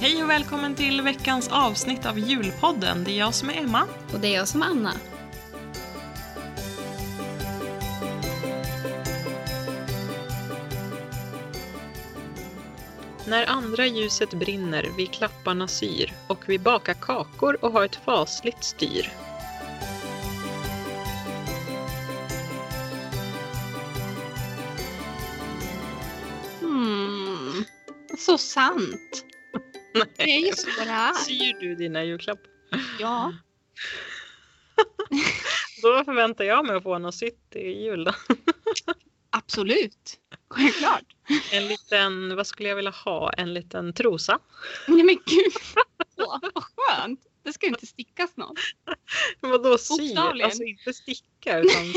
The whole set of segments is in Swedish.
Hej och välkommen till veckans avsnitt av Julpodden. Det är jag som är Emma. Och det är jag som är Anna. När andra ljuset brinner, vi klapparna syr och vi bakar kakor och har ett fasligt styr. Sant. Det är ju så det är. Syr du dina julklappar? Ja. Då förväntar jag mig att få något sytt i jul då. Absolut. Självklart. En liten, vad skulle jag vilja ha? En liten trosa. Nej men gud. Åh, vad skönt. Det ska inte stickas något. Vadå? Bokstavligen. Alltså inte sticka utan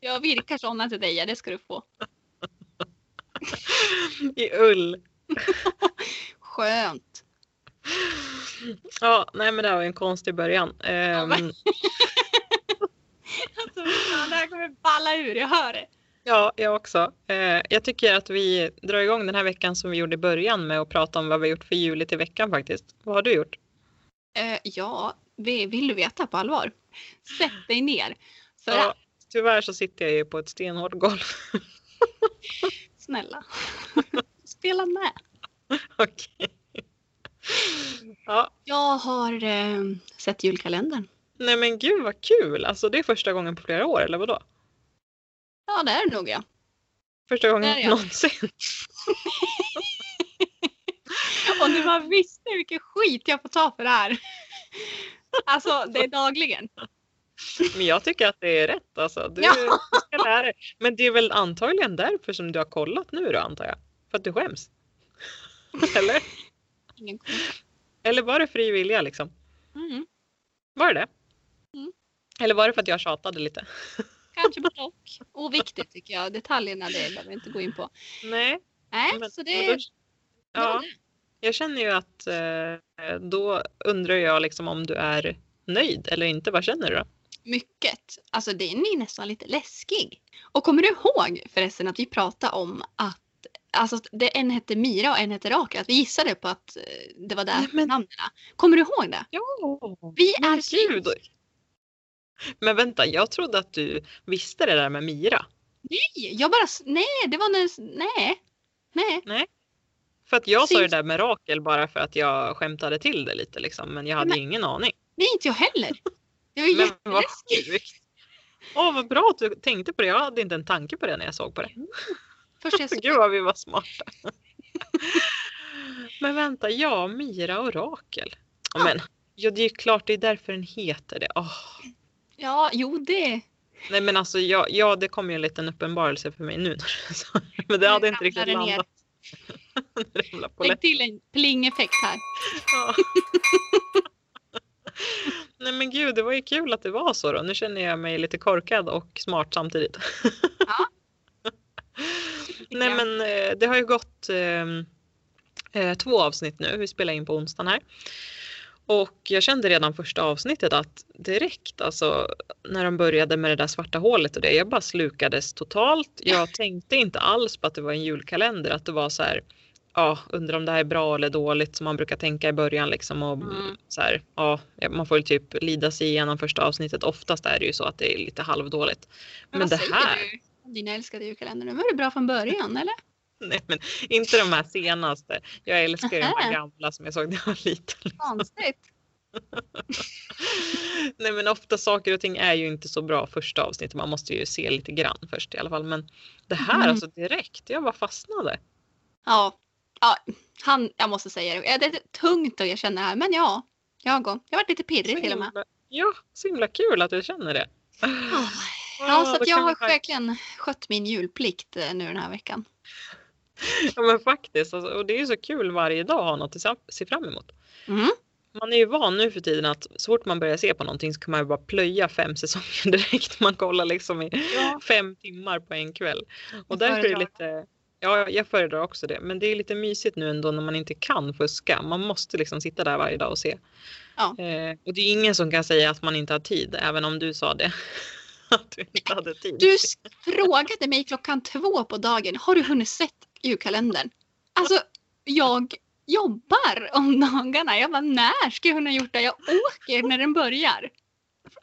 Jag virkar sådana till dig, ja, det ska du få. I ull. Skönt. Ja, nej men det var ju en konstig början. Ehm, men- Alltså, fan, det här kommer balla ur, jag hör det. ja, jag också. Eh, jag tycker att vi drar igång den här veckan som vi gjorde i början med att prata om vad vi har gjort för juligt i veckan faktiskt. Vad har du gjort? Eh, ja, vi- vill du veta på allvar? Sätt dig ner. För Ja, tyvärr så sitter jag ju på ett stenhårt golv. snälla. Spela med. Okej. Ja, Jag har eh, sett julkalendern. nej men gud vad kul. Alltså det är första gången på flera år eller vadå? Ja, det är det nog ja. Första gången någonsin. Och nu man visste vilken skit jag får ta för det här. Alltså, det är dagligen. Men jag tycker att det är rätt alltså. Du, Ja. du ska lära dig. Men det är väl antagligen därför som du har kollat nu då antar jag? För att du skäms? Eller? Ingen. Eller var det fri vilja liksom? Mm, Var det det? Mm. Eller var det för att jag tjatade lite? kanske både och. Oviktigt tycker jag. Detaljerna det behöver vi inte gå in på. Nej. Nej, men- så det, då- Ja, jag känner ju att eh, då undrar jag liksom om du är nöjd eller inte. Vad känner du då? Mycket. Alltså den är nästan lite läskig. Och kommer du ihåg förresten att vi pratade om att Alltså det, en hette Mira och en hette Rakel. Att vi gissade på att eh, det var där Nej, men- namnen. Kommer du ihåg det? Ja, Vi är slut. Men vänta, jag trodde att du visste det där med Mira. Nej, jag bara... Nej, det var när... Nej. Nej. För att jag sa det Syns- där med Rakel bara för att jag skämtade till det lite liksom. Men jag hade Men- ingen aning. Nej, inte jag heller. Det var jätteläskigt. Åh vad bra att du tänkte på det. Jag hade inte en tanke på det när jag såg på det. Först jag såg Gud vad vi var smarta. Men vänta, ja, Mira och Rakel. Ja. Men ja, det är klart det är därför den heter det. Åh. Ja, jo det. Nej men alltså ja, ja, det kom ju en liten uppenbarelse för mig nu. Men det hade inte riktigt landat. Lägg till en plingeffekt här. Ja. Nej men gud, det var ju kul att det var så då. Nu känner jag mig lite korkad och smart samtidigt. Ja. Nej men eh, det har ju gått eh, eh, två avsnitt nu. Vi spelar in på onsdagen här. Och jag kände redan första avsnittet att direkt alltså när de började med det där svarta hålet och det, jag bara slukades totalt. Jag tänkte inte alls på att det var en julkalender, att det var så här, ja, undrar om det här är bra eller dåligt som man brukar tänka i början liksom och Mm. så här, ja, man får ju typ lida sig igenom första avsnittet. Oftast är det ju så att det är lite halvdåligt. Men, vad det här, du dina älskade julkalender? Nu var det bra från början, eller? nej men inte de här senaste. Jag älskar ju de här gamla som jag såg när jag var liten. Konstigt. Nej men ofta saker och ting är ju inte så bra första avsnittet. Man måste ju se lite grann först i alla fall. Men det här Mm. alltså direkt, jag bara fastnade. Ja. Ja, han, jag måste säga det. Det är tungt att erkänna det här, men ja. Jag går. Jag har varit lite pirrig till och med. himla, ja, så himla kul att du känner det. Ja, så att jag har verkligen skött min julplikt eh, nu den här veckan. Ja men faktiskt, alltså, och det är ju så kul varje dag att ha något att se- fram emot. Mm. Man är ju van nu för tiden att så fort man börjar se på någonting så kan man ju bara plöja fem säsonger direkt. Man kollar liksom i Ja. fem timmar på en kväll. Och därför är det lite, Ja, jag föredrar också det. Men det är lite mysigt nu ändå när man inte kan fuska. Man måste liksom sitta där varje dag och se. Ja. Eh, och det är ingen som kan säga att man inte har tid, även om du sa det. att du inte hade tid. Du frågade mig klockan två på dagen, har du hunnit sett julkalendern? Alltså, jag jobbar om dagarna. Jag bara, när ska jag hinna gjort det? Jag åker när den börjar.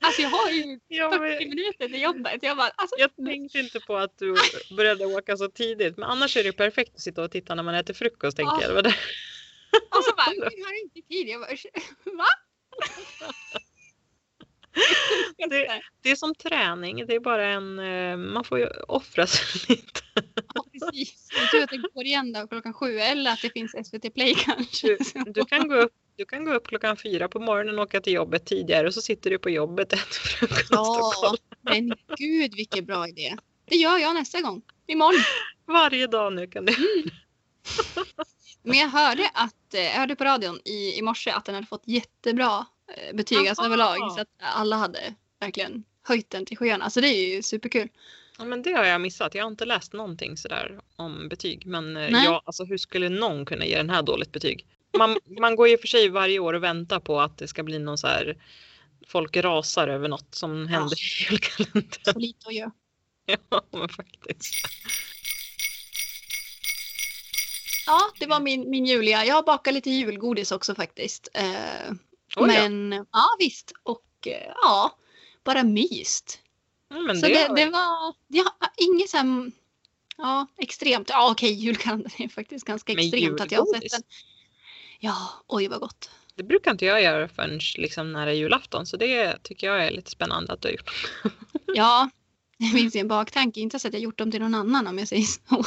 Alltså jag har ju Ja, 40 men minuter till jobbet. Jag bara, alltså, jag tänkte inte på att du började åka så tidigt. Men annars är det perfekt att sitta och titta när man äter frukost. Tänker Ja. jag. Det och så bara, jag har inte tid. Jag bara, va? Det, det är som träning. Det är bara en... eh, Man får ju offra sig lite. Ja, precis. Tror att det går igen då klockan sju eller att det finns SVT Play kanske. Du, du, kan gå upp, du kan gå upp klockan fyra på morgonen och åka till jobbet tidigare och så sitter du på jobbet och äter frukost och Ja, kollar. men gud vilken bra idé. Det gör jag nästa gång. Imorgon. Varje dag nu kan du. Men jag hörde, att, eh, jag hörde på radion i, i morse att den hade fått jättebra eh, betyg alltså överlag. Så att alla hade verkligen höjt den till skyarna. Så det är ju superkul. Ja, men det har jag missat. Jag har inte läst någonting sådär om betyg. Men eh, Nej. ja, alltså, hur skulle någon kunna ge den här dåligt betyg? Man, man går ju för sig varje år och väntar på att det ska bli någon så här folk rasar över något som händer i julkalendern. Så lite att göra. Ja, men faktiskt. Ja, det var min, min juliga. Jag har bakat lite julgodis också faktiskt. Eh, Oj men ja visst. Och eh, ja, bara myst. Ja, men så det, det, det var ja, inget så här, ja, extremt. Ja okej, julkalendern är faktiskt ganska Men extremt att jag har sett den. Ja, oj vad gott. det brukar inte jag göra förrän liksom nära julafton. Så det tycker jag är lite spännande att du har gjort. Ja, det finns ju en baktanke. Inte så att jag gjort dem till någon annan om jag säger så.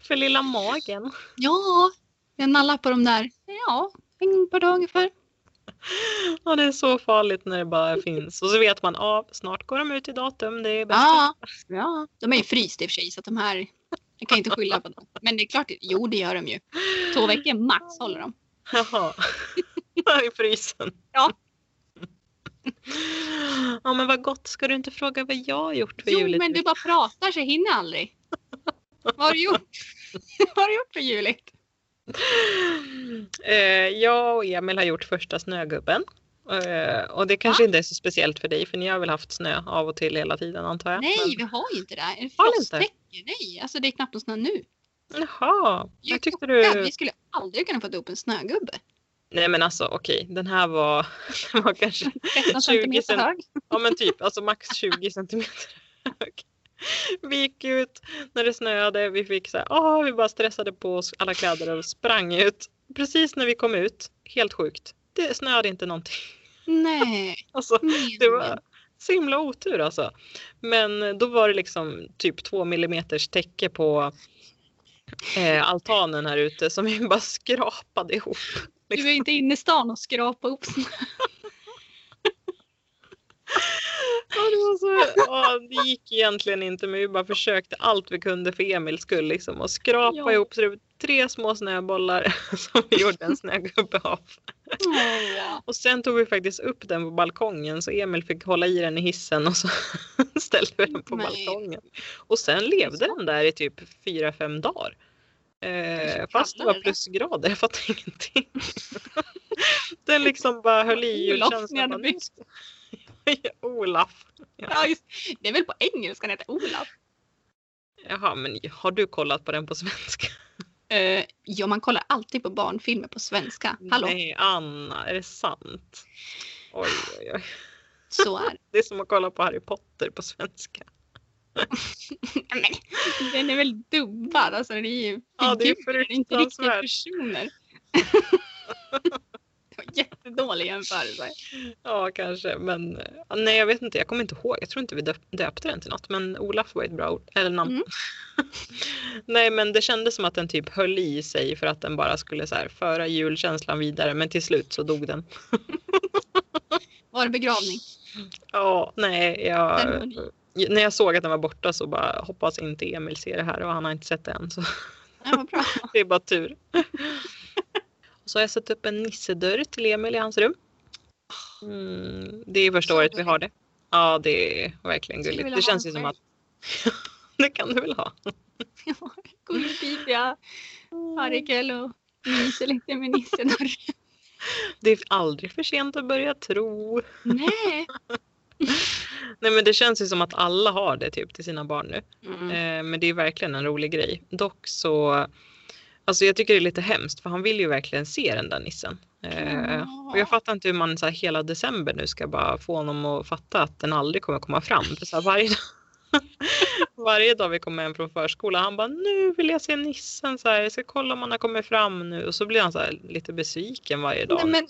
för lilla magen. Ja, jag nallar på dem där. Ja, en par dagar ungefär. Ja, det är så farligt när det bara finns. Och så vet man, ja, snart går de ut i datum. Det är bäst. Ja, ja. De är ju fryst i och för sig så att de här, jag kan inte skylla på dem. Men det är klart, jo det gör de ju. Två veckor max håller de. Jaha. I frysen. Ja. Ja men vad gott. Ska du inte fråga vad jag har gjort för Jo, men du bara pratar så jag hinner aldrig. Vad har du gjort? Vad har du gjort för juligt? Eh, jag och Emil har gjort första snögubben. Eh, och det kanske Va? inte är så speciellt för dig för ni har väl haft snö av och till hela tiden antar jag? Nej, Men- vi har ju inte det. En Har ni inte? frosttäcke. Nej, alltså det är knappt någon snö nu. Jaha. Jag tyckte du... Vi skulle aldrig kunna få ihop en snögubbe. Nej men alltså okej. Den här var, den var kanske 13 centimeter cent- hög. Ja men typ, alltså max 20 centimeter hög. Vi gick ut när det snöade, vi fick så här, åh, vi bara stressade på oss alla kläder och sprang ut. Precis när vi kom ut, helt sjukt, det snöade inte någonting. Nej, Alltså, det meningen. var så himla otur alltså. Men då var det liksom typ två millimeters täcke på eh, altanen här ute som vi bara skrapade ihop. Du är inte inne i stan och skrapa ihop snö. Ja, det, var så, ja, det gick egentligen inte men vi bara försökte allt vi kunde för Emils skull liksom och skrapa Ja. ihop så det tre små snöbollar som vi gjorde en snögubbe av. Ja. Och sen tog vi faktiskt upp den på balkongen så Emil fick hålla i den i hissen och så ställde vi den på Nej. balkongen. Och sen levde den där i typ fyra fem dagar. Eh, fast det var plusgrader, jag fattar ingenting. den liksom bara höll i Olof, julkänslan. byggt. Olaf. Ja, just, det är väl på engelska den heter Olaf. Jaha, men har du kollat på den på svenska? Uh, ja, man kollar alltid på barnfilmer på svenska. Hallå, Nej, Anna, är det sant? Oj, oj, oj. så är det. Det är som att kolla på Harry Potter på svenska. Men, den är väl dubbad, alltså den är ju Ja, det är figurer, inte riktiga personer. Jättedålig jämförelse. Ja, kanske, men nej, jag vet inte. Jag kommer inte ihåg. Jag tror inte vi döp- döpte den till något, men Olaf var ett bra ord, eller namn. Mm. nej, men det kändes som att den typ höll i sig för att den bara skulle så här föra julkänslan vidare, men till slut så dog den. Var det begravning? Ja, nej, jag, när jag såg att den var borta så bara hoppas inte Emil ser det här och han har inte sett det än. Så Ja, det är bara tur. Så har jag satt upp en nissedörr till Emil i hans rum. Mm, det är första året vi har det. Ja, det är verkligen gulligt. Det känns ju som att det kan du väl ha. Går ut dit, jag varje kväll och myser lite med Nisse. där. Det är aldrig för sent att börja tro. Nej. Nej men det känns ju som att alla har det typ till sina barn nu. Mm. Eh, men det är verkligen en rolig grej. Dock så, alltså jag tycker det är lite hemskt för han vill ju verkligen se den där nissen. Eh, och jag fattar inte hur man så här, hela december nu ska bara få honom att fatta att den aldrig kommer komma fram. För så här, varje, dag, varje dag vi kommer hem från förskolan, han bara nu vill jag se nissen, så här, jag ska kolla om han har kommit fram nu. Och så blir han så här, lite besviken varje dag. Nej, men-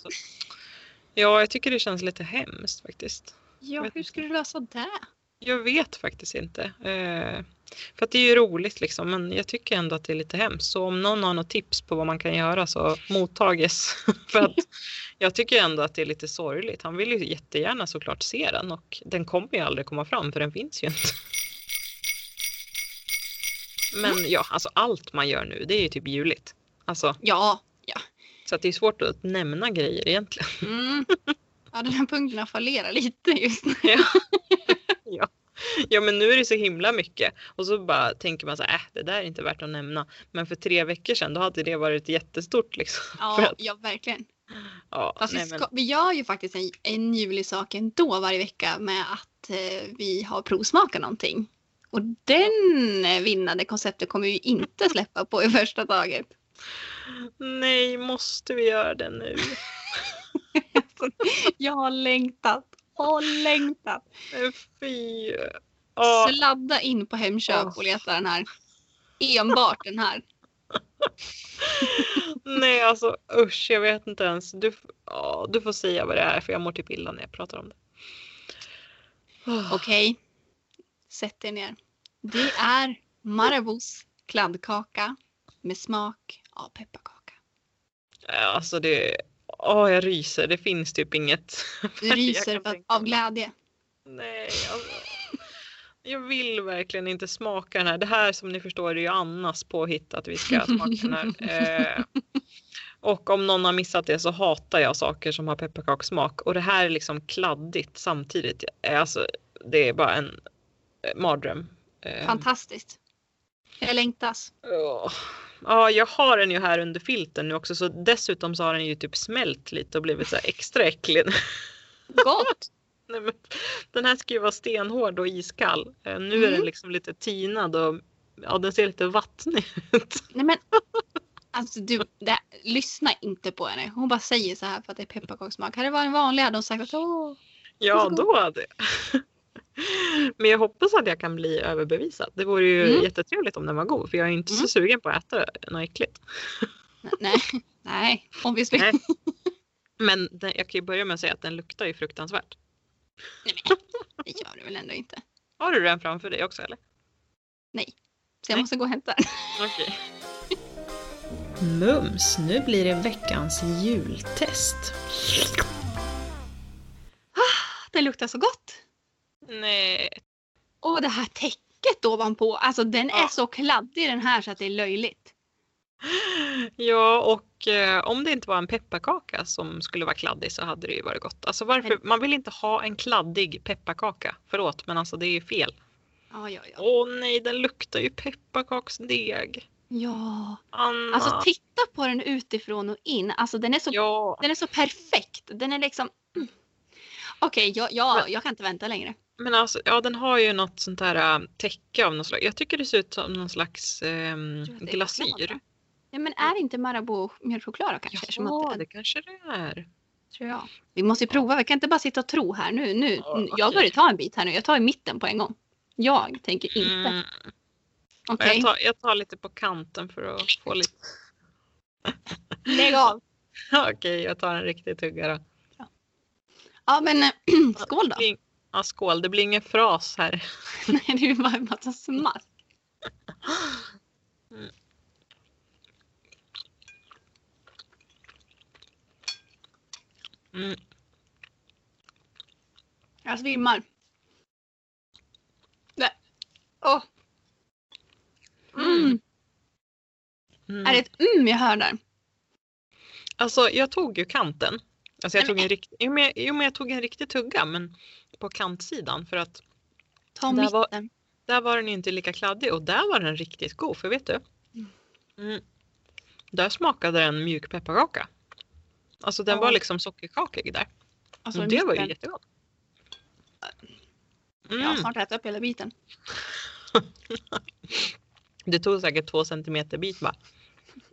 ja, jag tycker det känns lite hemskt faktiskt. Ja, hur ska du lösa det? Jag vet faktiskt inte. Eh, för att det är ju roligt liksom, men jag tycker ändå att det är lite hemskt. Så om någon har något tips på vad man kan göra så mottages. för att jag tycker ändå att det är lite sorgligt. Han vill ju jättegärna såklart se den och den kommer ju aldrig komma fram för den finns ju inte. Men ja, alltså allt man gör nu det är ju typ juligt. Alltså, Ja. så att det är svårt att nämna grejer egentligen. Mm. Ja, den här punkten har fallerat lite just nu. Ja. Ja. men nu är det så himla mycket och så bara tänker man så här, äh, det där är inte värt att nämna. Men för tre veckor sedan då hade det varit jättestort liksom. Ja, att, ja verkligen. ja, Fast nej, vi, men, ska, vi gör ju faktiskt en, en julig sak ändå varje vecka med att eh, vi har provsmakat någonting. Och den eh, vinnande konceptet kommer vi ju inte släppa på i första taget. nej, måste vi göra det nu? Jag har längtat och längtat. Fy. Ja, Sladda in på Hemköp Åh. och leta den här. Enbart den här. nej alltså usch, jag vet inte ens. Du, ja, du får säga vad det är för jag mår typ illa när jag pratar om det. Okej. Sätt er ner. Det är Marabous kladdkaka med smak av pepparkaka. Alltså det, åh jag ryser, det finns typ inget. Du ryser av glädje. Nej, alltså. Jag vill verkligen inte smaka den här. Det här som ni förstår är ju Annas påhitt att vi ska smaka den här. Eh, och om någon har missat det så hatar jag saker som har pepparkakssmak. Och det här är liksom kladdigt samtidigt. Eh, Alltså, det är bara en eh, mardröm. Eh, Fantastiskt. Jag längtas. Ja, jag har den ju här under filten nu också. Så dessutom så har den ju typ smält lite och blivit så här extra äcklig. Gott! Nej, men, den här ska ju vara stenhård och iskall. Eh, Nu är den Mm. liksom lite tinad och ja, den ser lite vattnig ut. Nej men. Alltså du, det, lyssna inte på henne. Hon bara säger så här för att det är pepparkakssmak. Hade det varit en vanlig hade hon sagt att åh. Ja, då hade jag. Men jag hoppas att jag kan bli överbevisad. Det vore ju Mm. jättetrevligt om den var god för jag är inte så Mm. sugen på att äta något äckligt. Nej, nej, obviously. Nej. Men den, jag kan ju börja med att säga att den luktar ju fruktansvärt. Nej, men, det gör det väl ändå inte. Har du den framför dig också eller? Så jag Nej. måste gå och hämta den. Okej. Mums, nu blir det veckans jultest. Den luktar så gott. Nej. Och det här täcket ovanpå. Alltså den är Ja. så kladdig den här så att det är löjligt. Ja, och eh, om det inte var en pepparkaka som skulle vara kladdig så hade det ju varit gott. Alltså varför? Man vill inte ha en kladdig pepparkaka. Förlåt, men alltså det är ju fel. Ja, ja, ja. Åh nej, den luktar ju pepparkaksdeg. Ja. Anna. Alltså titta på den utifrån och in. Alltså den är så, den är så perfekt. Den är liksom... Mm. Okej, jag, jag, jag kan inte vänta längre. Men alltså ja, den har ju något sånt här äh, täcke av något slag. Jag tycker det ser ut som någon slags är glasyr. Ja, men är det inte Marabou mjölkchoklad kanske? Som Ja, att, det kanske det är. tror jag. Vi måste ju prova. Vi kan inte bara sitta och tro här nu. nu. Ja, Jag börjar ta en bit här nu. Jag tar i mitten på en gång. Jag tänker inte. Mm. Okej, Jag, tar, jag tar lite på kanten för att få lite... lägg av. Okej, jag tar en riktig tugga då. Ja, men eh, skål då. Ja, skål, det blir ingen fras här. Nej, det är bara en massa smask. Mm. Jag svimmar. Det. Åh. Mm. Mm. Är det ett mm jag hör där? Alltså jag tog ju kanten. Alltså jag Nej, tog en rikt... jo, men jag, jo men jag tog en riktig tugga men på kantsidan för att Ta Det här var- där var den inte lika kladdig och där var den riktigt god för vet du? Mm. Där smakade den mjuk pepparkaka. Alltså den Ja. var liksom sockerkakig där. Alltså, och det var ju jättegott. Jag har Mm. snart ätit upp hela biten. Det tog säkert två centimeter bit va?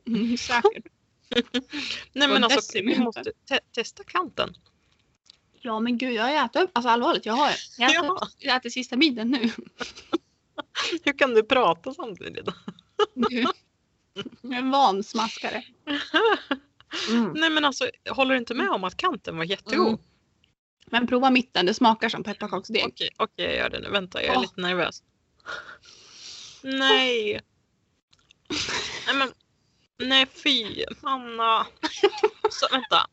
Mm, säkert. Nej men alltså vi måste te- testa kanten. Ja men gud jag har ätit upp. Alltså allvarligt jag har jag äter, Ja. jag äter sista biten nu. Hur kan du prata samtidigt? Jag är en vansmaskare. Mm. Nej men alltså håller du inte med om att kanten var jättegod? Mm. Men prova mitten, det smakar som pepparkaksdeg. Okej, okej jag gör det nu. Vänta jag är Åh. lite nervös. Nej. Nej men. Nej fy Anna. Så, vänta.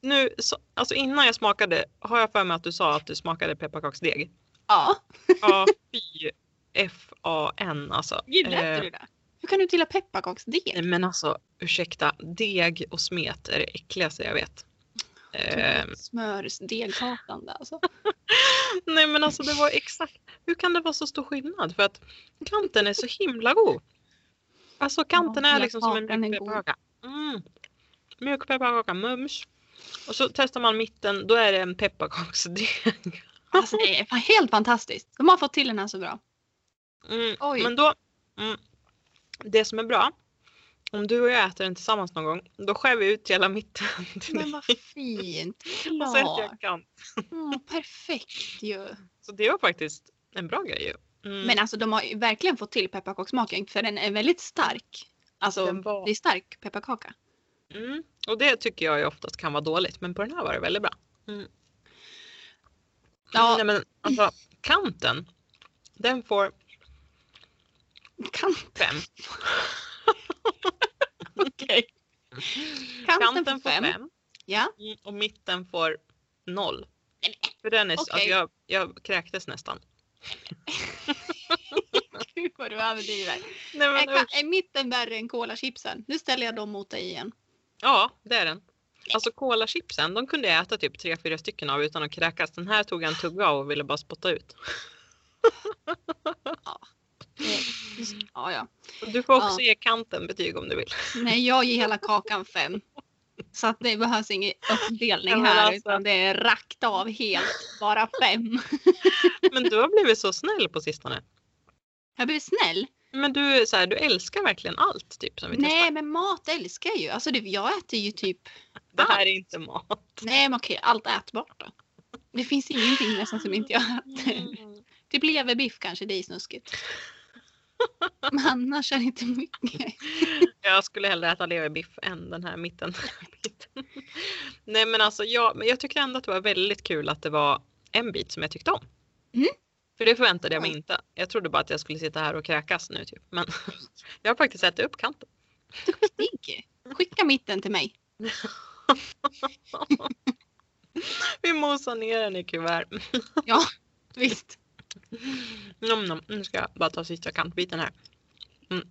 Nu, så, alltså innan jag smakade har jag för mig att du sa att du smakade pepparkaksdeg. Ja, Ja fy. F-A-N alltså. gillade Eh, du det? Hur kan du till Nej pepparkaksdeg? men alltså ursäkta. Deg och smet är det äckligaste jag vet. Eh, Smörsdeghatande alltså. Nej men alltså det var exakt, hur kan det vara så stor skillnad? För att kanten är så himla god. Alltså kanten Ja, är liksom som en mjuk pepparkaka. Mm. Mjuk pepparkaka, mums. Och så testar man mitten, då är det en pepparkaksdeg. Alltså det är helt fantastiskt. De har fått till den här så bra. Mm. Oj. Men då, mm, det som är bra, om du och jag äter den tillsammans någon gång, då skär vi ut hela mitten Men vad fint. Och så äter jag Klart. kant. Mm, perfekt ju. Så det var faktiskt en bra grej ju. Mm. Men alltså de har ju verkligen fått till pepparkakssmaken för den är väldigt stark. Alltså var- det är stark pepparkaka. Mm. Och det tycker jag ju oftast kan vara dåligt, men på den här var det väldigt bra. Mm. Ja. Nej, men alltså kanten, den får Kan, fem. okej. Kanten, Kanten får fem. Ja. Mm, och mitten får noll. För den är, Okej. alltså jag, jag kräktes nästan. Gud vad du överdriver. Nej, Är, men, ka- är mitten värre än kolachipsen? Nu ställer jag dem mot dig igen. ja, det är den. Alltså kolachipsen, de kunde jag äta typ tre, fyra stycken av utan att kräkas. Den här tog jag en tugga av och ville bara spotta ut. Ja, ja. Och Du får också Ja. ge kanten betyg om du vill. Nej, jag ger hela kakan fem. Så att det behövs ingen uppdelning här alltså- utan det är rakt av helt. Bara fem. Men du har blivit så snäll på sistone. Jag blir snäll. Men du, så här, du älskar verkligen allt typ som vi Nej, testar. men mat älskar jag ju. Alltså det, jag äter ju typ... Det här är inte mat. Nej, men okej, allt ätbart då. Det finns ingenting nästan som inte jag äter. Typ leverbiff kanske, det är snuskigt. Men annars är det inte mycket. Jag skulle hellre äta leverbiff än den här mitten. Nej men alltså jag, men jag tycker ändå att det var väldigt kul att det var en bit som jag tyckte om. Mm. För det förväntade jag mig Ja. inte. Jag trodde bara att jag skulle sitta här och kräkas nu typ. Men jag har faktiskt ätit upp kanten. Duktig. Skicka mitten till mig. Vi mosar ner den i kuvert. Visst. Nom, nom. Nu ska jag bara ta sista kantbiten här. Mm.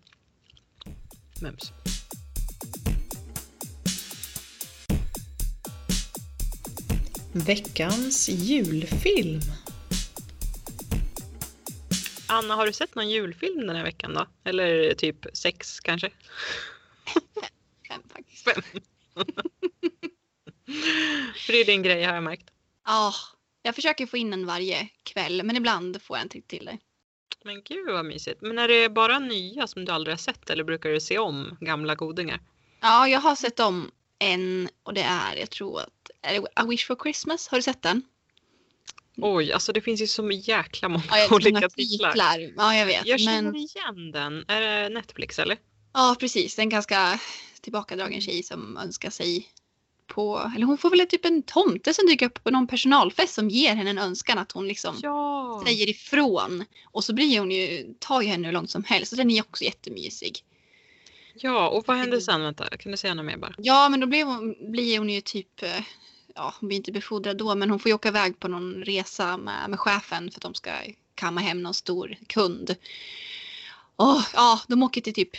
Mums. Veckans julfilm. Anna, har du sett någon julfilm den här veckan då? Eller typ sex kanske? Fem faktiskt. Fem. För det är din grej har jag märkt. Ja, jag försöker få in en varje kväll men ibland får jag en till det. Men gud vad mysigt. Men är det bara nya som du aldrig har sett eller brukar du se om gamla godingar? Ja, jag har sett om en och det är, jag tror att, är det A Wish for Christmas? Har du sett den? Oj, alltså det finns ju så jäkla många Ja, olika titlar. titlar. Ja, jag vet. Jag känner Men igen den. Är det Netflix eller? ja, precis. En ganska tillbakadragen tjej som önskar sig på, eller hon får väl typ en tomte som dyker upp på någon personalfest som ger henne en önskan att hon liksom Ja. säger ifrån. Och så blir hon ju, tar ju henne hur långt som helst. Och den är också jättemysig. Ja, och vad hände sen? Vänta, kan du säga något mer bara? Ja, men då blir hon, blir hon ju typ, eh, ja, hon blir inte befordrad då, men hon får ju åka iväg på någon resa med, med chefen för att de ska kamma hem någon stor kund. Och ja, de åker till typ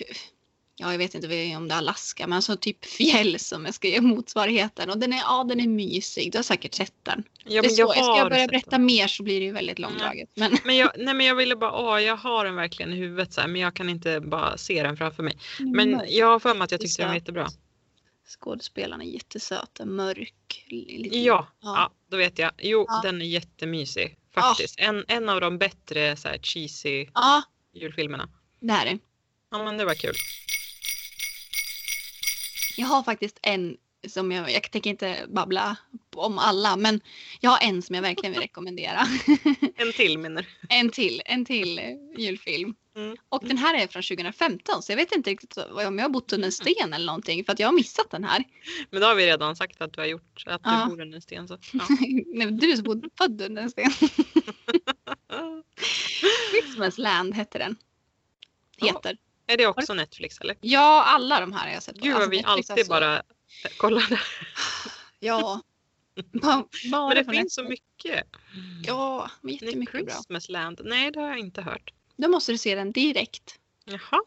ja jag vet inte om det är Alaska, men alltså typ fjäll som jag ska ge motsvarigheten. Och den är, ja den är mysig, du har säkert sett den. Ja, men jag ska har jag börja berätta den. mer så blir det ju väldigt långdraget. Men, Men jag, nej men jag ville bara, åh jag har den verkligen i huvudet så här, men jag kan inte bara se den framför mig. Men jag har för mig att jag tyckte den var jättebra. Skådespelarna är jättesöta, mörk. Lite, Ja, ja, då vet jag. Jo, Ja. den är jättemysig faktiskt. En, en av de bättre så här, cheesy ja, julfilmerna. det här är Ja men det var kul. Jag har faktiskt en som jag, jag tänker inte babbla om alla, men jag har en som jag verkligen vill rekommendera. En till menar du? en till, en till julfilm. Mm. Och den här är från 2015 så jag vet inte riktigt om jag har bott under en sten eller någonting för att jag har missat den här. Men då har vi redan sagt att du har gjort, att du Ja. bor under en sten. Så. Ja. Nej, du är så född under en sten. Christmasland hette den. Heter. Är det också Netflix eller? Ja, alla de här har jag sett. Gud vad Alltså, vi Netflix alltid är så- bara kollar där. Ja. Ba- bara Men det finns så Netflix. mycket. Ja, men jättemycket bra. Christmasland. Nej det har jag inte hört. Då måste du se den direkt. Jaha.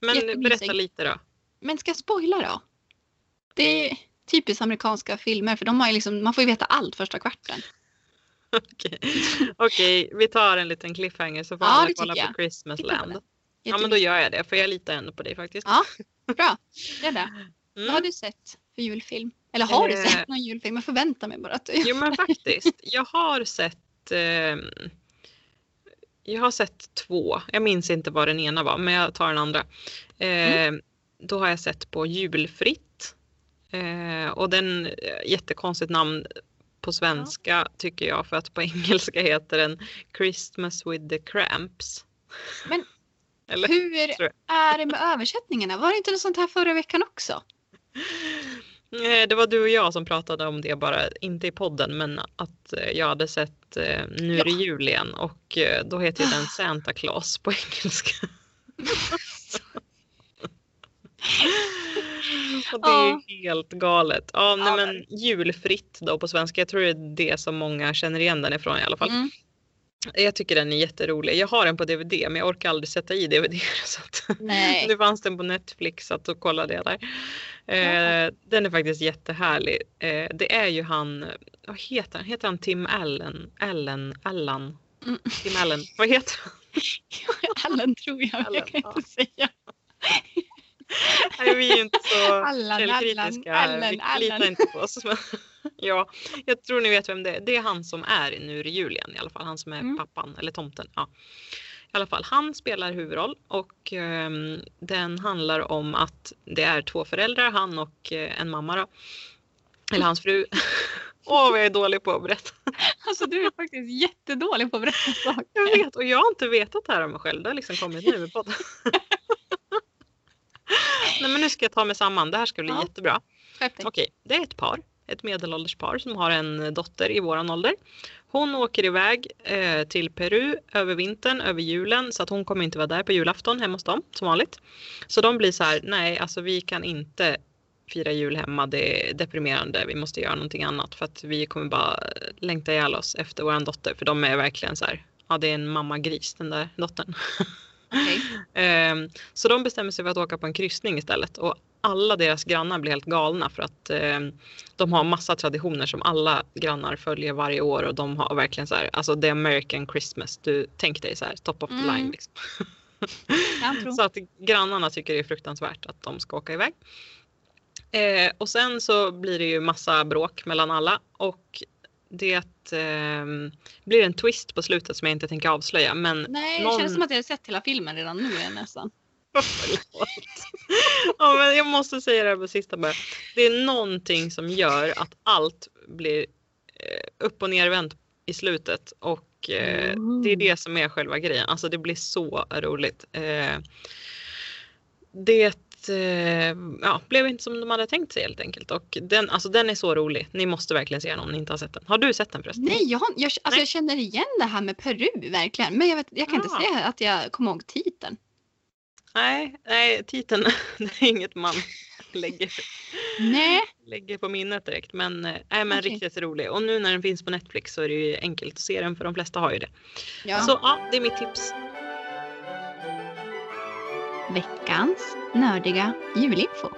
Men berätta lite då. Men ska jag spoila då? Det är typiskt amerikanska filmer för de har liksom, man får ju veta allt första kvarten. Okej, Okej, vi tar en liten cliffhanger så får Ja, alla kolla på. Christmasland. Ja men då gör jag det för jag litar ändå på dig faktiskt. Ja, Bra, gör det. Vad har Mm. du sett för julfilm? Eller har du Eh. sett någon julfilm? Jag förväntar mig bara att du Jo men faktiskt, jag har sett ehm, Jag har sett två. Jag minns inte vad den ena var men jag tar den andra. Eh, Då har jag sett på Julfritt. Eh, och den, eh, jättekonstigt namn på svenska tycker jag för att på engelska heter den Christmas with the Cramps. Men Eller? Hur är det med översättningarna? Var det inte något sånt här förra veckan också? Eh, Det var du och jag som pratade om det bara, inte i podden men att eh, jag hade sett eh, Nu är det jul igen och då heter den Santa Claus på engelska. och det är Ja. helt galet. Ja, nej, men julfritt då på svenska. Jag tror det är det som många känner igen den ifrån i alla fall. Mm. Jag tycker den är jätterolig. Jag har den på DVD men jag orkar aldrig sätta i DVD. Så att Nej. nu fanns den på Netflix så att då kollade jag där. Eh, den är faktiskt jättehärlig. Eh, det är ju han, vad heter han? Heter han Tim Allen? Allen? Allan? Mm. Tim Allen, vad heter han? Allen tror jag, Allen, jag kan ja. inte säga. Nej, vi är inte så Allan, källkritiska Allan, här. Vi Allan, litar Allan. inte på oss. Men, ja, jag tror ni vet vem det är. Det är han som är i Nu är det jul igen i alla fall. Han som är Mm. pappan eller tomten. Ja. I alla fall, han spelar huvudroll och ehm, den handlar om att det är två föräldrar, han och eh, en mamma då. Eller hans fru. Åh, vad jag är dålig på att berätta. Alltså du är faktiskt jättedålig på att berätta saker. Jag vet och jag har inte vetat det här om mig själv. Det har liksom kommit nu i podden. Nej men nu ska jag ta mig samman. Det här ska bli Ja. jättebra. Dig. Okej, det är ett par. Ett medelålders par som har en dotter i våran ålder. Hon åker iväg eh, till Peru över vintern, över julen. Så att hon kommer inte vara där på julafton hemma hos dem som vanligt. Så de blir så här, nej alltså vi kan inte fira jul hemma. Det är deprimerande. Vi måste göra någonting annat. För att vi kommer bara längta ihjäl oss efter våran dotter. För de är verkligen så här, ja det är en mammagris den där dottern. Okej. Ehm, Så de bestämmer sig för att åka på en kryssning istället. Och alla deras grannar blir helt galna för att ehm, de har massa traditioner som alla grannar följer varje år och de har verkligen så här, alltså the American Christmas. Du tänk dig så här, top of the Mm. line liksom. Så att grannarna tycker det är fruktansvärt att de ska åka iväg. Eh, och sen så blir det ju massa bråk mellan alla och det ehm, blir en twist på slutet som jag inte tänker avslöja. Men Nej, det någon- känns som att jag har sett hela filmen redan nu nästan. Ja, men jag måste säga det här på sista bara. Det är någonting som gör att allt blir eh, upp och nervänt i slutet och eh, Mm. det är det som är själva grejen. Alltså det blir så roligt. Eh, det eh, ja, blev inte som de hade tänkt sig helt enkelt och den, alltså, den är så rolig. Ni måste verkligen se den om ni inte har sett den. Har du sett den förresten? Nej, jag, har, jag, alltså Nej. jag känner igen det här med Peru verkligen. Men jag, vet, jag kan inte Ja. säga att jag kommer ihåg titeln. Nej, nej, titeln det är inget man lägger Nej. lägger på minnet direkt. Men, äh, men Okej. riktigt rolig. Och nu när den finns på Netflix så är det ju enkelt att se den för de flesta har ju det. Ja. Så ja, det är mitt tips. Veckans nördiga julinfo.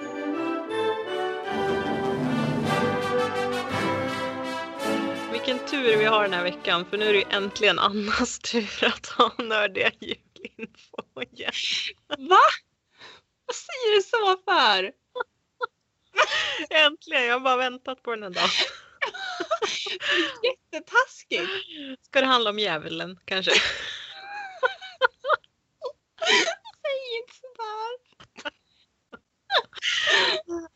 Vilken tur vi har den här veckan för nu är det ju äntligen Annas tur att ha nördiga julinfo igen. Va? Vad säger du så för? Äntligen, jag har bara väntat på den här dagen. Jättetaskigt. Ska det handla om djävulen kanske? Säg inte sådär.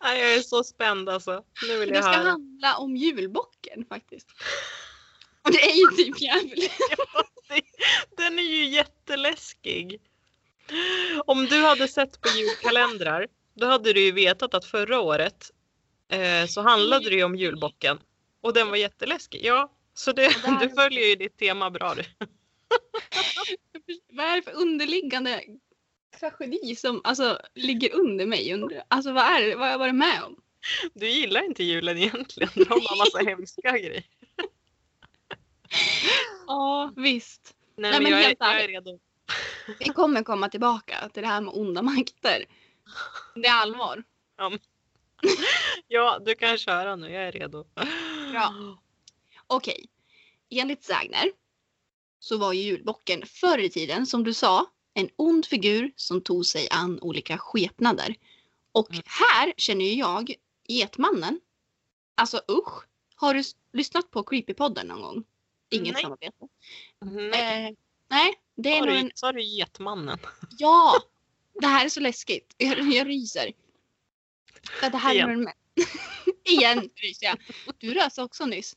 Nej, jag är så spänd alltså. Nu vill Det jag ska höra. handla om julbocken faktiskt. Och det är ju typ djävulen. Den är ju jätteläskig. Om du hade sett på julkalendrar, då hade du ju vetat att förra året eh, så handlade det ju om julbocken. Och den var jätteläskig. Ja, så det, där- du följer ju ditt tema bra du. Vad är det för underliggande tragedi som alltså, ligger under mig? Under, alltså vad är det? Vad har jag varit med om? Du gillar inte julen egentligen. Du har bara massa hemska grejer. Ja, visst. Nej, Nej, men, jag, är, helt jag är redo. Vi kommer komma tillbaka till det här med onda makter. Det är allvar. Ja, du kan köra nu. Jag är redo. Bra. Okej. Enligt sägner så var ju julbocken förr i tiden, som du sa, en ond figur som tog sig an olika skepnader. Och Mm. här känner ju jag Getmannen. Alltså usch. Har du lyssnat på Creepypodden någon gång? Inget Nej. samarbete. Nej, Eh, nej, det är nog du, en... sa du getmannen? Ja! Det här är så läskigt. Jag, jag ryser. För det här Igen. är me- Igen ryser jag. Du rös också nyss.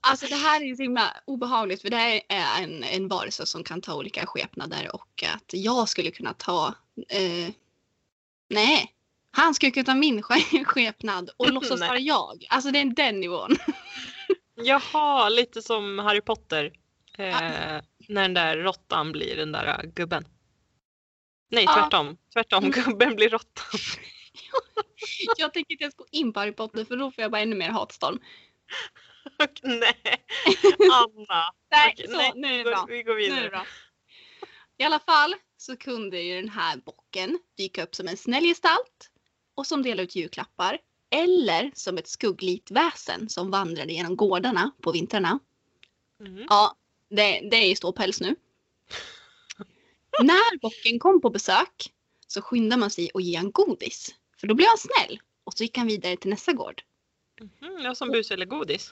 Alltså det här är så himla obehagligt för det här är en, en varelse som kan ta olika skepnader och att jag skulle kunna ta... Eh, nej. Han skulle kunna ta min ske- skepnad och låtsas vara jag. Alltså det är den nivån. Jaha, lite som Harry Potter. Eh, När den där råttan blir den där äh, gubben. Nej, Ja. tvärtom. Tvärtom, Mm. gubben blir råttan. Jag tänker inte ens gå in på Harry Potter för då får jag bara ännu mer hatstorm. Och nej, Anna. Nej, Okej, så, nej, nu är det bra. Vi går Nu är det vidare. bra. I alla fall så kunde ju den här bocken dyka upp som en snäll gestalt och som delade ut julklappar. Eller som ett skugglikt väsen som vandrade genom gårdarna på vintrarna. Mm. Ja, det, det är ståpäls nu. När bocken kom på besök så skyndade man sig att ge han godis. För då blev han snäll och så gick han vidare till nästa gård. Mm, ja, som bus eller godis.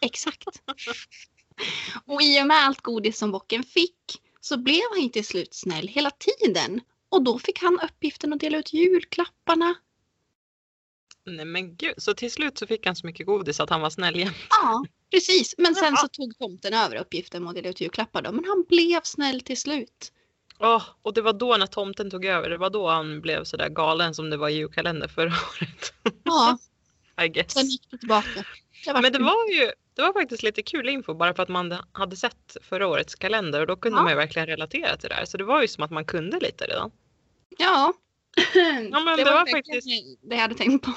Exakt. Och i och med allt godis som bocken fick så blev han till slut snäll hela tiden. Och då fick han uppgiften att dela ut julklapparna. Nej men gud, så till slut så fick han så mycket godis att han var snäll igen. Ja, precis. Men sen Jaha. så tog tomten över uppgiften med att dela ut julklappar då. Men han blev snäll till slut. Åh, och det var då när tomten tog över, det var då han blev sådär galen som det var i julkalender förra året. Ja, I guess. sen gick det tillbaka. Det var Men det var ju det var faktiskt lite kul info bara för att man hade sett förra årets kalender och då kunde Ja. man ju verkligen relatera till det här. Så det var ju som att man kunde lite redan. Ja. Ja, men det var verkligen faktiskt- det jag hade tänkt på.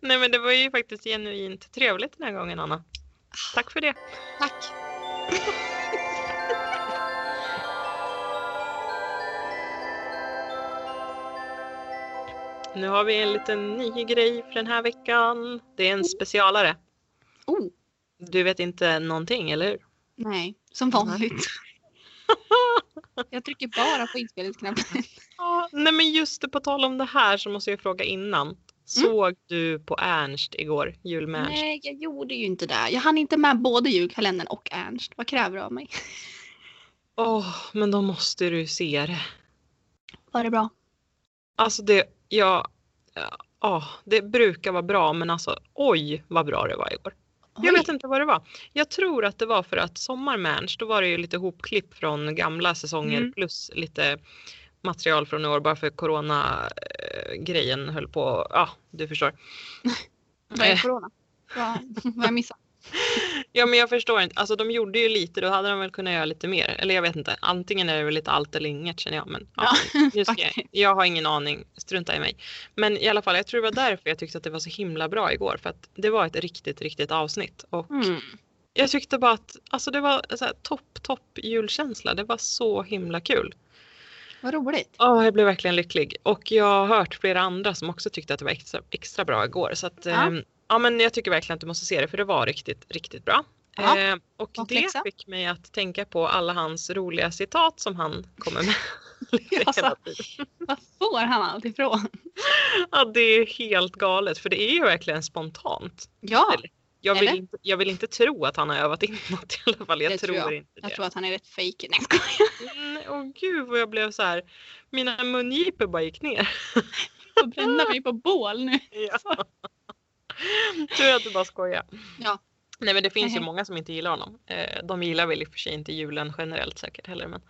Nej men det var ju faktiskt genuint trevligt den här gången Anna. Tack för det. Tack. Nu har vi en liten ny grej för den här veckan. Det är en specialare. Oh, Du vet inte någonting, eller hur? nej. Som vanligt. Jag trycker bara på inspelningsknappen. Ja, nej men just det, på tal om det här så måste jag fråga innan. Såg du på Ernst igår, Jul med Ernst? Nej, jag gjorde ju inte det. Jag hann inte med både julkalendern och Ernst. Vad kräver du av mig? Åh, men då måste du se det. Var det bra? Alltså det, ja, ja, det brukar vara bra men alltså oj vad bra det var igår. Jag vet inte vad det var. Jag tror att det var för att Sommar med Ernst, då var det ju lite hopklipp från gamla säsonger Mm. plus lite material från i år bara för corona eh, grejen höll på, ja du förstår. Vad är Eh, corona? Vad har jag missat? Ja men jag förstår inte, alltså de gjorde ju lite, då hade de väl kunnat göra lite mer. Eller jag vet inte, antingen är det väl lite allt eller inget känner jag. Men ja, ska jag, jag har ingen aning, strunta i mig. Men i alla fall, jag tror det var därför jag tyckte att det var så himla bra igår. För att det var ett riktigt, riktigt avsnitt. Och Mm. jag tyckte bara att alltså det var så här, topp, topp julkänsla. Det var så himla kul. Vad roligt. Ja, jag blev verkligen lycklig. Och jag har hört flera andra som också tyckte att det var extra, extra bra igår. Så att, Ja. ja. Ja, men jag tycker verkligen att du måste se det för det var riktigt, riktigt bra. Ja, Eh, och gott det fick mig att tänka på alla hans roliga citat som han kommer med. Alltså. Var får han allt ifrån? Ja, det är helt galet för det är ju verkligen spontant. Ja, Eller, Jag vill, Eller? inte, jag vill inte tro att han har övat in något i alla fall. Jag Det tror, jag. inte det. jag tror att han är rätt fejk. Nej, jag. Mm, Åh gud vad jag blev så här. Mina mungipor bara gick ner. Jag får bränna mig på bål nu. Ja. Tur att du bara skojar. Ja. Nej men det finns ju många som inte gillar honom. Eh, de gillar väl i och för sig inte julen generellt säkert heller. Men...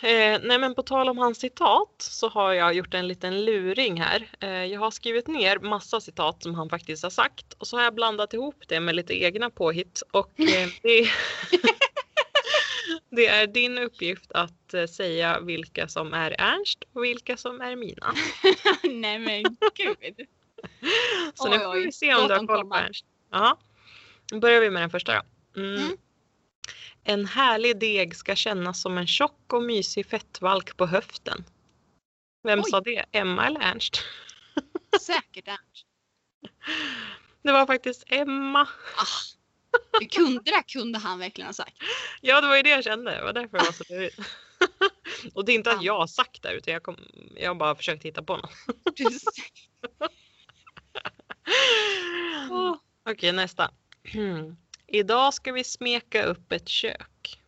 Eh, nej men på tal om hans citat så har jag gjort en liten luring här. Eh, jag har skrivit ner massa citat som han faktiskt har sagt och så har jag blandat ihop det med lite egna påhitt. Och eh, det, det är din uppgift att säga vilka som är Ernst och vilka som är mina. Nej men gud. Så nu Oj, får oj. vi se om du har koll på. Ernst. Ja. Då börjar vi med den första då. Mm. Mm. En härlig deg ska kännas som en tjock och mysig fettvalk på höften. Vem Oj. sa det? Emma eller Ernst? Säkert Ernst. Det var faktiskt Emma. Ah, det, kunde, det kunde han verkligen ha sagt. Ja, det var ju det jag kände. Det var därför det var så lurigt. Och det är inte att Ja. jag har sagt det utan jag, kom, jag har bara försökt hitta på något. Precis. Åh, Okej, nästa. Idag ska vi smeka upp ett kök.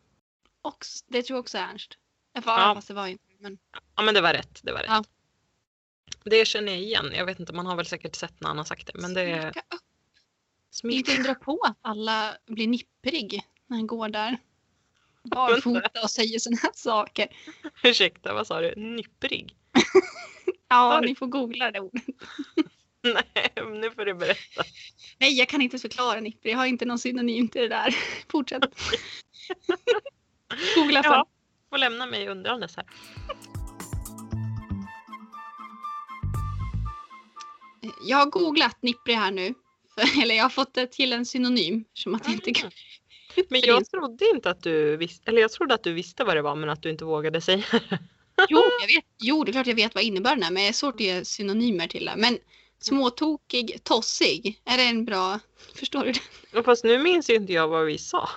Och det tror jag också är Ernst. Ja. Ja. Fast det var inte. Men Ja men det var rätt. Det var rätt. Ja. Det känner jag igen. Jag vet inte, man har väl säkert sett när han har sagt det. Men det är smeka upp. smeka. Inte undra på att alla blir nipprig när han går där. Barfota och säger såna här saker. Ursäkta, vad sa du? Nipprig? Ja, ni får googla det ordet. Nej, nu får du berätta. Nej, jag kan inte förklara nipprig. Jag har inte någon synonym till det där. Fortsätt. Googla sen. Ja, får lämna mig undrandes här. Jag har googlat nipprig här nu. Eller jag har fått till en synonym. Som att inte kan. Men jag trodde inte att du visste, eller jag trodde att du visste vad det var men att du inte vågade säga det. Jo, jag vet. jo, det är klart jag vet vad innebörden är. Men det är svårt att ge synonymer till det. Men småtokig, tossig. Är det en bra... Förstår du? det? Fast nu minns ju inte jag vad vi sa.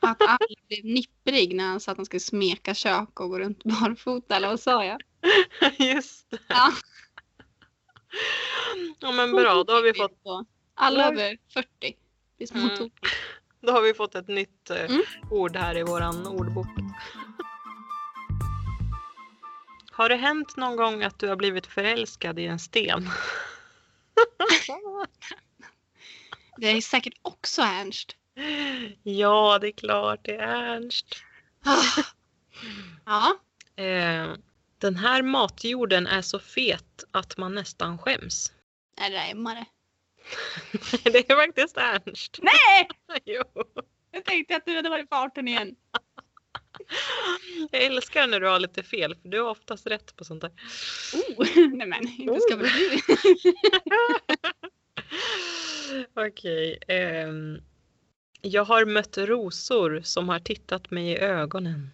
Att alla blev nipprig när han sa att han skulle smeka kök och gå runt barfota. Eller vad sa jag? Just det. Ja. Ja men bra, då har vi fått. Alla över 40 blir småtokiga. då har vi fått ett nytt eh, Mm. ord här i våran ordbok. Har det hänt någon gång att du har blivit förälskad i en sten? Det är säkert också Ernst. ja, det är klart det är Ernst. Ah. Ja, Eh, den här matjorden är så fet att man nästan skäms. är det där Emma det? är faktiskt Ernst. Nej! jo. Jag tänkte att du hade varit farten igen. Jag älskar när du har lite fel för du har oftast rätt på sånt där. Oh, nej men, inte ska väl du? Okej. ehm, jag har mött rosor som har tittat mig i ögonen.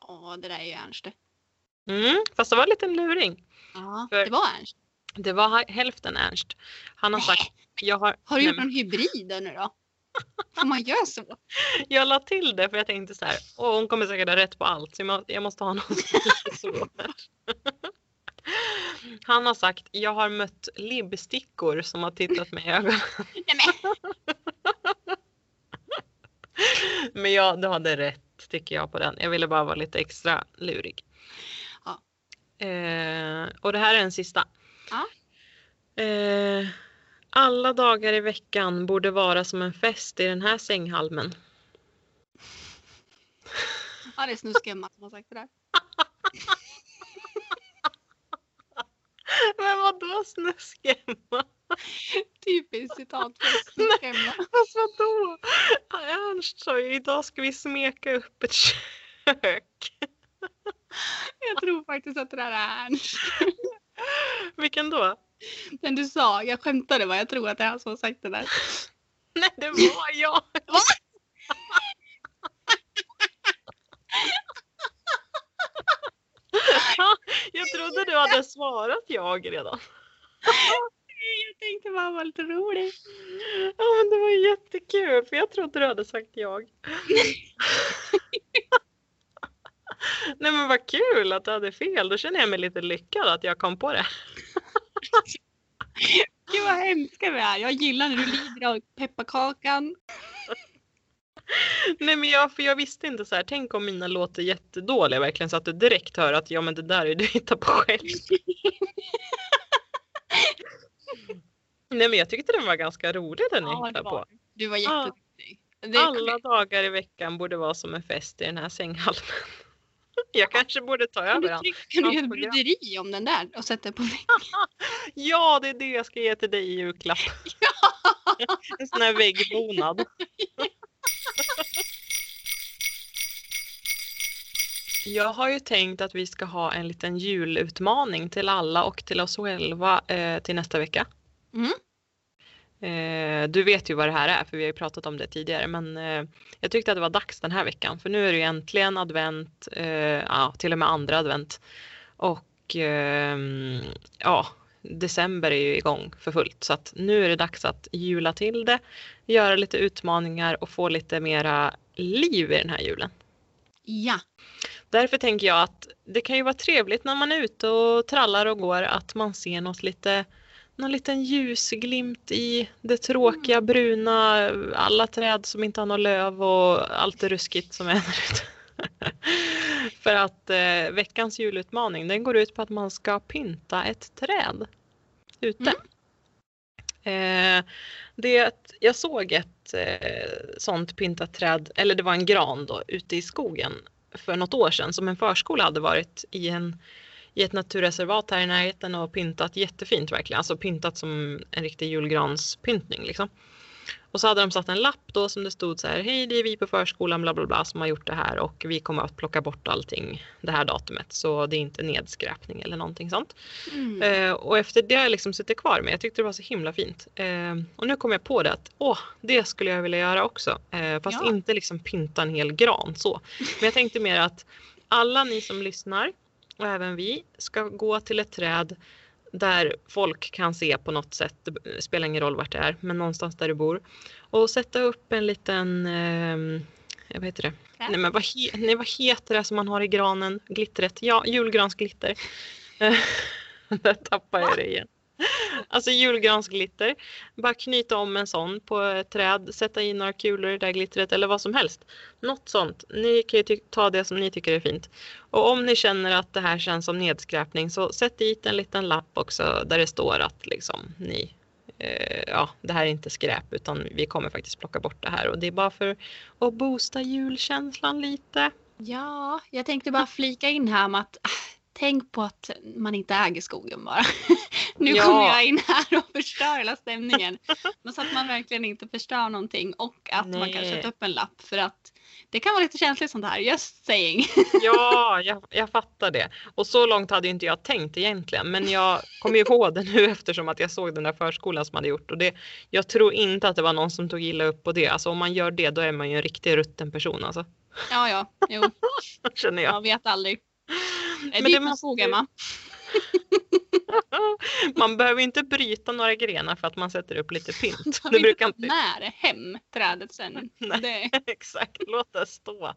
Ja, det där är ju Ernst. Mm, fast det var en liten luring. Ja, För- det var Ernst. Det var hälften Ernst. Han har sagt, jag har, Har du nej, gjort någon hybrid nu då? Får man göra så? jag la till det för jag tänkte så här, åh hon kommer säkert ha rätt på allt så jag må- jag måste ha någon som. Han har sagt, jag har mött libbstickor som har tittat mig i ögonen. Men. Ja, du hade rätt tycker jag på den. Jag ville bara vara lite extra lurig. Ja. Eh, och det här är en sista. Ja. Eh, alla dagar i veckan borde vara som en fest i den här sänghalmen. Ja, det är Snusk-Emma som har sagt det där. Men vadå snusk-Emma? Typiskt citat för Snusk-Emma. Fast vadå? Ernst sa ju idag ska vi smeka upp ett kök. Jag tror faktiskt att det där är Ernst. Vilken då? Men du sa, jag skämtade bara, jag tror att det är han som har sagt det där. Nej, det var jag. Va? jag trodde du hade svarat jag redan. Jag tänkte bara vara lite rolig. Ja, men det var jättekul för jag trodde du hade sagt jag. Nej men vad kul att du hade fel. Då känner jag mig lite lyckad att jag kom på det. Gud vad hemska vi är. Jag gillar när du lider av pepparkakan. Nej men jag, för jag visste inte så här. Tänk om mina låter jättedåliga verkligen så att du direkt hör att ja men det där är du hittar på själv. Nej men jag tyckte den var ganska rolig den jag Ja, det hittade var på. du. Var jätteduktig. Alla dagar i veckan borde vara som en fest i den här sänghalmen. Jag kanske borde ta över den. kan du göra ett broderi om den där och sätta på väggen? Ja, det är det jag ska ge till dig i julklapp. En sån här väggbonad. Jag har ju tänkt att vi ska ha en liten julutmaning till alla och till oss själva eh, till nästa vecka. Mm. Eh, du vet ju vad det här är för vi har ju pratat om det tidigare men eh, jag tyckte att det var dags den här veckan för nu är det ju äntligen advent, eh, ja, till och med andra advent och ehm, ja, december är ju igång för fullt så att nu är det dags att jula till det, göra lite utmaningar och få lite mera liv i den här julen. Ja. Därför tänker jag att det kan ju vara trevligt när man är ute och trallar och går att man ser något lite någon liten ljusglimt i det tråkiga bruna, alla träd som inte har något löv och allt det ruskigt som är där ute. För att eh, veckans julutmaning den går ut på att man ska pynta ett träd ute. Eh, det, jag såg ett eh, sånt pyntat träd, eller det var en gran då, ute i skogen för något år sedan som en förskola hade varit i, en, i ett naturreservat här i närheten och pyntat jättefint verkligen. Alltså pyntat som en riktig julgranspyntning liksom. Och så hade de satt en lapp då som det stod så här, hej det är vi på förskolan bla bla bla som har gjort det här och vi kommer att plocka bort allting det här datumet så det är inte nedskräpning eller någonting sånt. Mm. Eh, och efter det har jag liksom suttit kvar med. Jag tyckte det var så himla fint. Eh, och nu kom jag på det att åh, det skulle jag vilja göra också. Eh, fast Ja. inte liksom pynta en hel gran så. Men jag tänkte mer att alla ni som lyssnar och även vi ska gå till ett träd där folk kan se på något sätt, det spelar ingen roll vart det är, men någonstans där du bor. Och sätta upp en liten, eh, vad heter det? Träd? Nej men vad, he, nej, vad heter det som man har i granen? Glittret? Ja, julgransglitter. Där tappar jag det igen. Alltså julgransglitter. Bara knyta om en sån på ett träd, sätta i några kulor i det där glittret eller vad som helst. Något sånt. Ni kan ju ta det som ni tycker är fint. Och om ni känner att det här känns som nedskräpning så sätt dit en liten lapp också där det står att liksom ni eh, ja, det här är inte skräp utan vi kommer faktiskt plocka bort det här och det är bara för att boosta julkänslan lite. Ja, jag tänkte bara flika in här med att ah, tänk på att man inte äger skogen bara. nu Ja. kommer jag in här och förstör hela stämningen. Men så att man verkligen inte förstör någonting och att man kan Nej. sätta upp en lapp för att det kan vara lite känsligt sånt här, just saying. Ja, jag, jag fattar det. Och så långt hade inte jag tänkt egentligen. Men jag kommer på det nu eftersom att jag såg den där förskolan som hade gjort. Och det, jag tror inte att det var någon som tog illa upp på det. Alltså om man gör det då är man ju en riktig rutten person alltså. Ja, ja, jo, Känner jag. jag vet aldrig. Men Men det det måste skog, ju- Emma. Man behöver inte bryta några grenar för att man sätter upp lite pynt. Du Det brukar inte ta inte... det hem, trädet sen. Nej. Det, Exakt, låt det stå.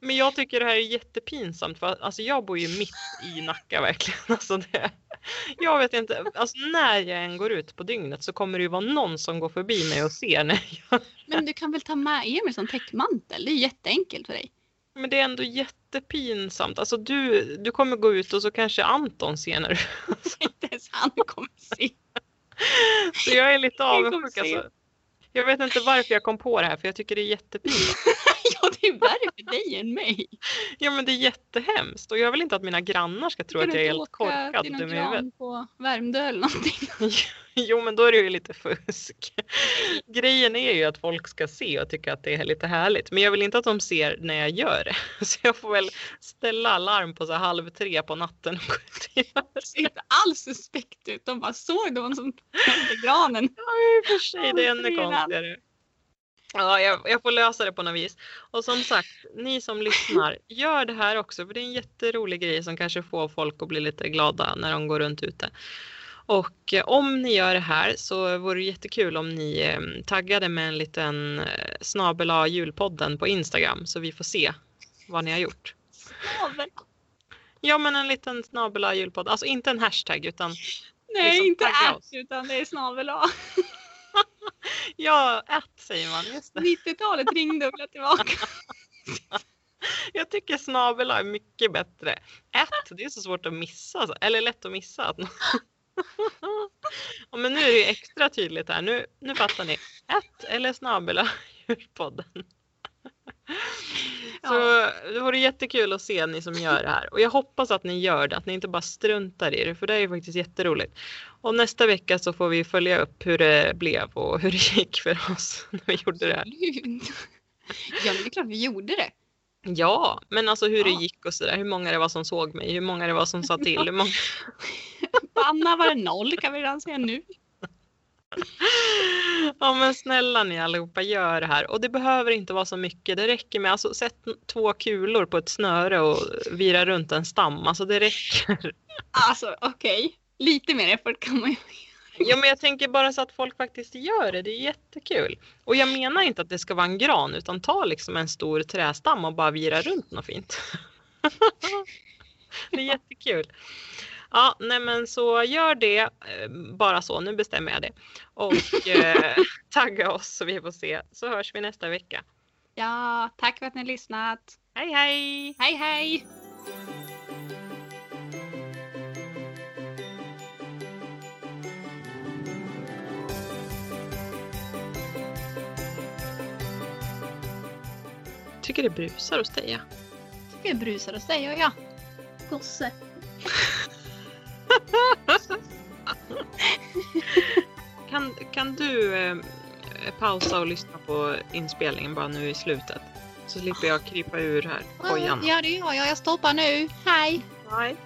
Men jag tycker det här är jättepinsamt för alltså jag bor ju mitt i Nacka verkligen. Alltså det, jag vet inte, alltså när jag än går ut på dygnet så kommer det ju vara någon som går förbi mig och ser när jag... men du kan väl ta med Emil som täckmantel? Det är jätteenkelt för dig. Men det är ändå jättepinsamt. Alltså du, du kommer gå ut och så kanske Anton ser när du... Inte ens han kommer se. Så jag är lite avundsjuk alltså. Jag vet inte varför jag kom på det här för jag tycker det är jättepinsamt. Ja, det är värre för dig än mig. Ja men det är jättehemskt och jag vill inte att mina grannar ska tro att jag är helt korkad och dum i huvudet. gran på Värmdö eller någonting? Jo men då är det ju lite fusk. Grejen är ju att folk ska se och tycka att det är lite härligt. Men jag vill inte att de ser när jag gör det. Så jag får väl ställa alarm på så halv tre på natten och och Det ser inte alls suspekt ut. De bara såg någon som hände granen. Ja, i och för sig, det är ännu konstigare. Ja, jag, jag får lösa det på något vis. Och som sagt, ni som lyssnar, gör det här också för det är en jätterolig grej som kanske får folk att bli lite glada när de går runt ute. Och eh, om ni gör det här så vore det jättekul om ni eh, taggade med en liten eh, snabel julpodden på Instagram så vi får se vad ni har gjort. Snavel. Ja, men en liten snabel julpodd, alltså inte en hashtag utan Nej, Liksom inte oss. utan det är snavel A. ja, ett säger man, just det. 90-talet ringde och ville tillbaka. Jag tycker snabel är mycket bättre. Ett, det är så svårt att missa, alltså. eller lätt att missa. Ja, men nu är det extra tydligt här. Nu, nu fattar ni. Ett eller snabel djurpodden. Så det vore jättekul att se ni som gör det här. Och jag hoppas att ni gör det, att ni inte bara struntar i det, för det är ju faktiskt jätteroligt. Och nästa vecka så får vi följa upp hur det blev och hur det gick för oss när vi gjorde det här. Ja, men det är klart vi gjorde det. Ja, men alltså hur det Ja. gick och sådär. Hur många det var som såg mig, hur många det var som sa till. Hur många... Anna var det noll kan vi redan säga nu. Ja men snälla ni allihopa, gör det här. Och det behöver inte vara så mycket. Det räcker med, alltså sätt två kulor på ett snöre och vira runt en stam. Alltså det räcker. Alltså okej, lite mer effort kan man ju. Ja men jag tänker bara så att folk faktiskt gör det. Det är jättekul. Och jag menar inte att det ska vara en gran utan ta liksom en stor trästam och bara vira runt något fint. det är jättekul. Ja, nej men så gör det eh, bara så. Nu bestämmer jag det. Och eh, tagga oss så vi får se. Så hörs vi nästa vecka. Ja, tack för att ni har lyssnat. Hej hej! Hej hej! Tycker det brusar hos dig ja. Tycker jag brusar hos dig jag. Gosse. Kan, kan du eh, pausa och lyssna på inspelningen bara nu i slutet? Så slipper jag krypa ur här kojan. Ja, det gör jag. Jag stoppar nu. Hej! Nej.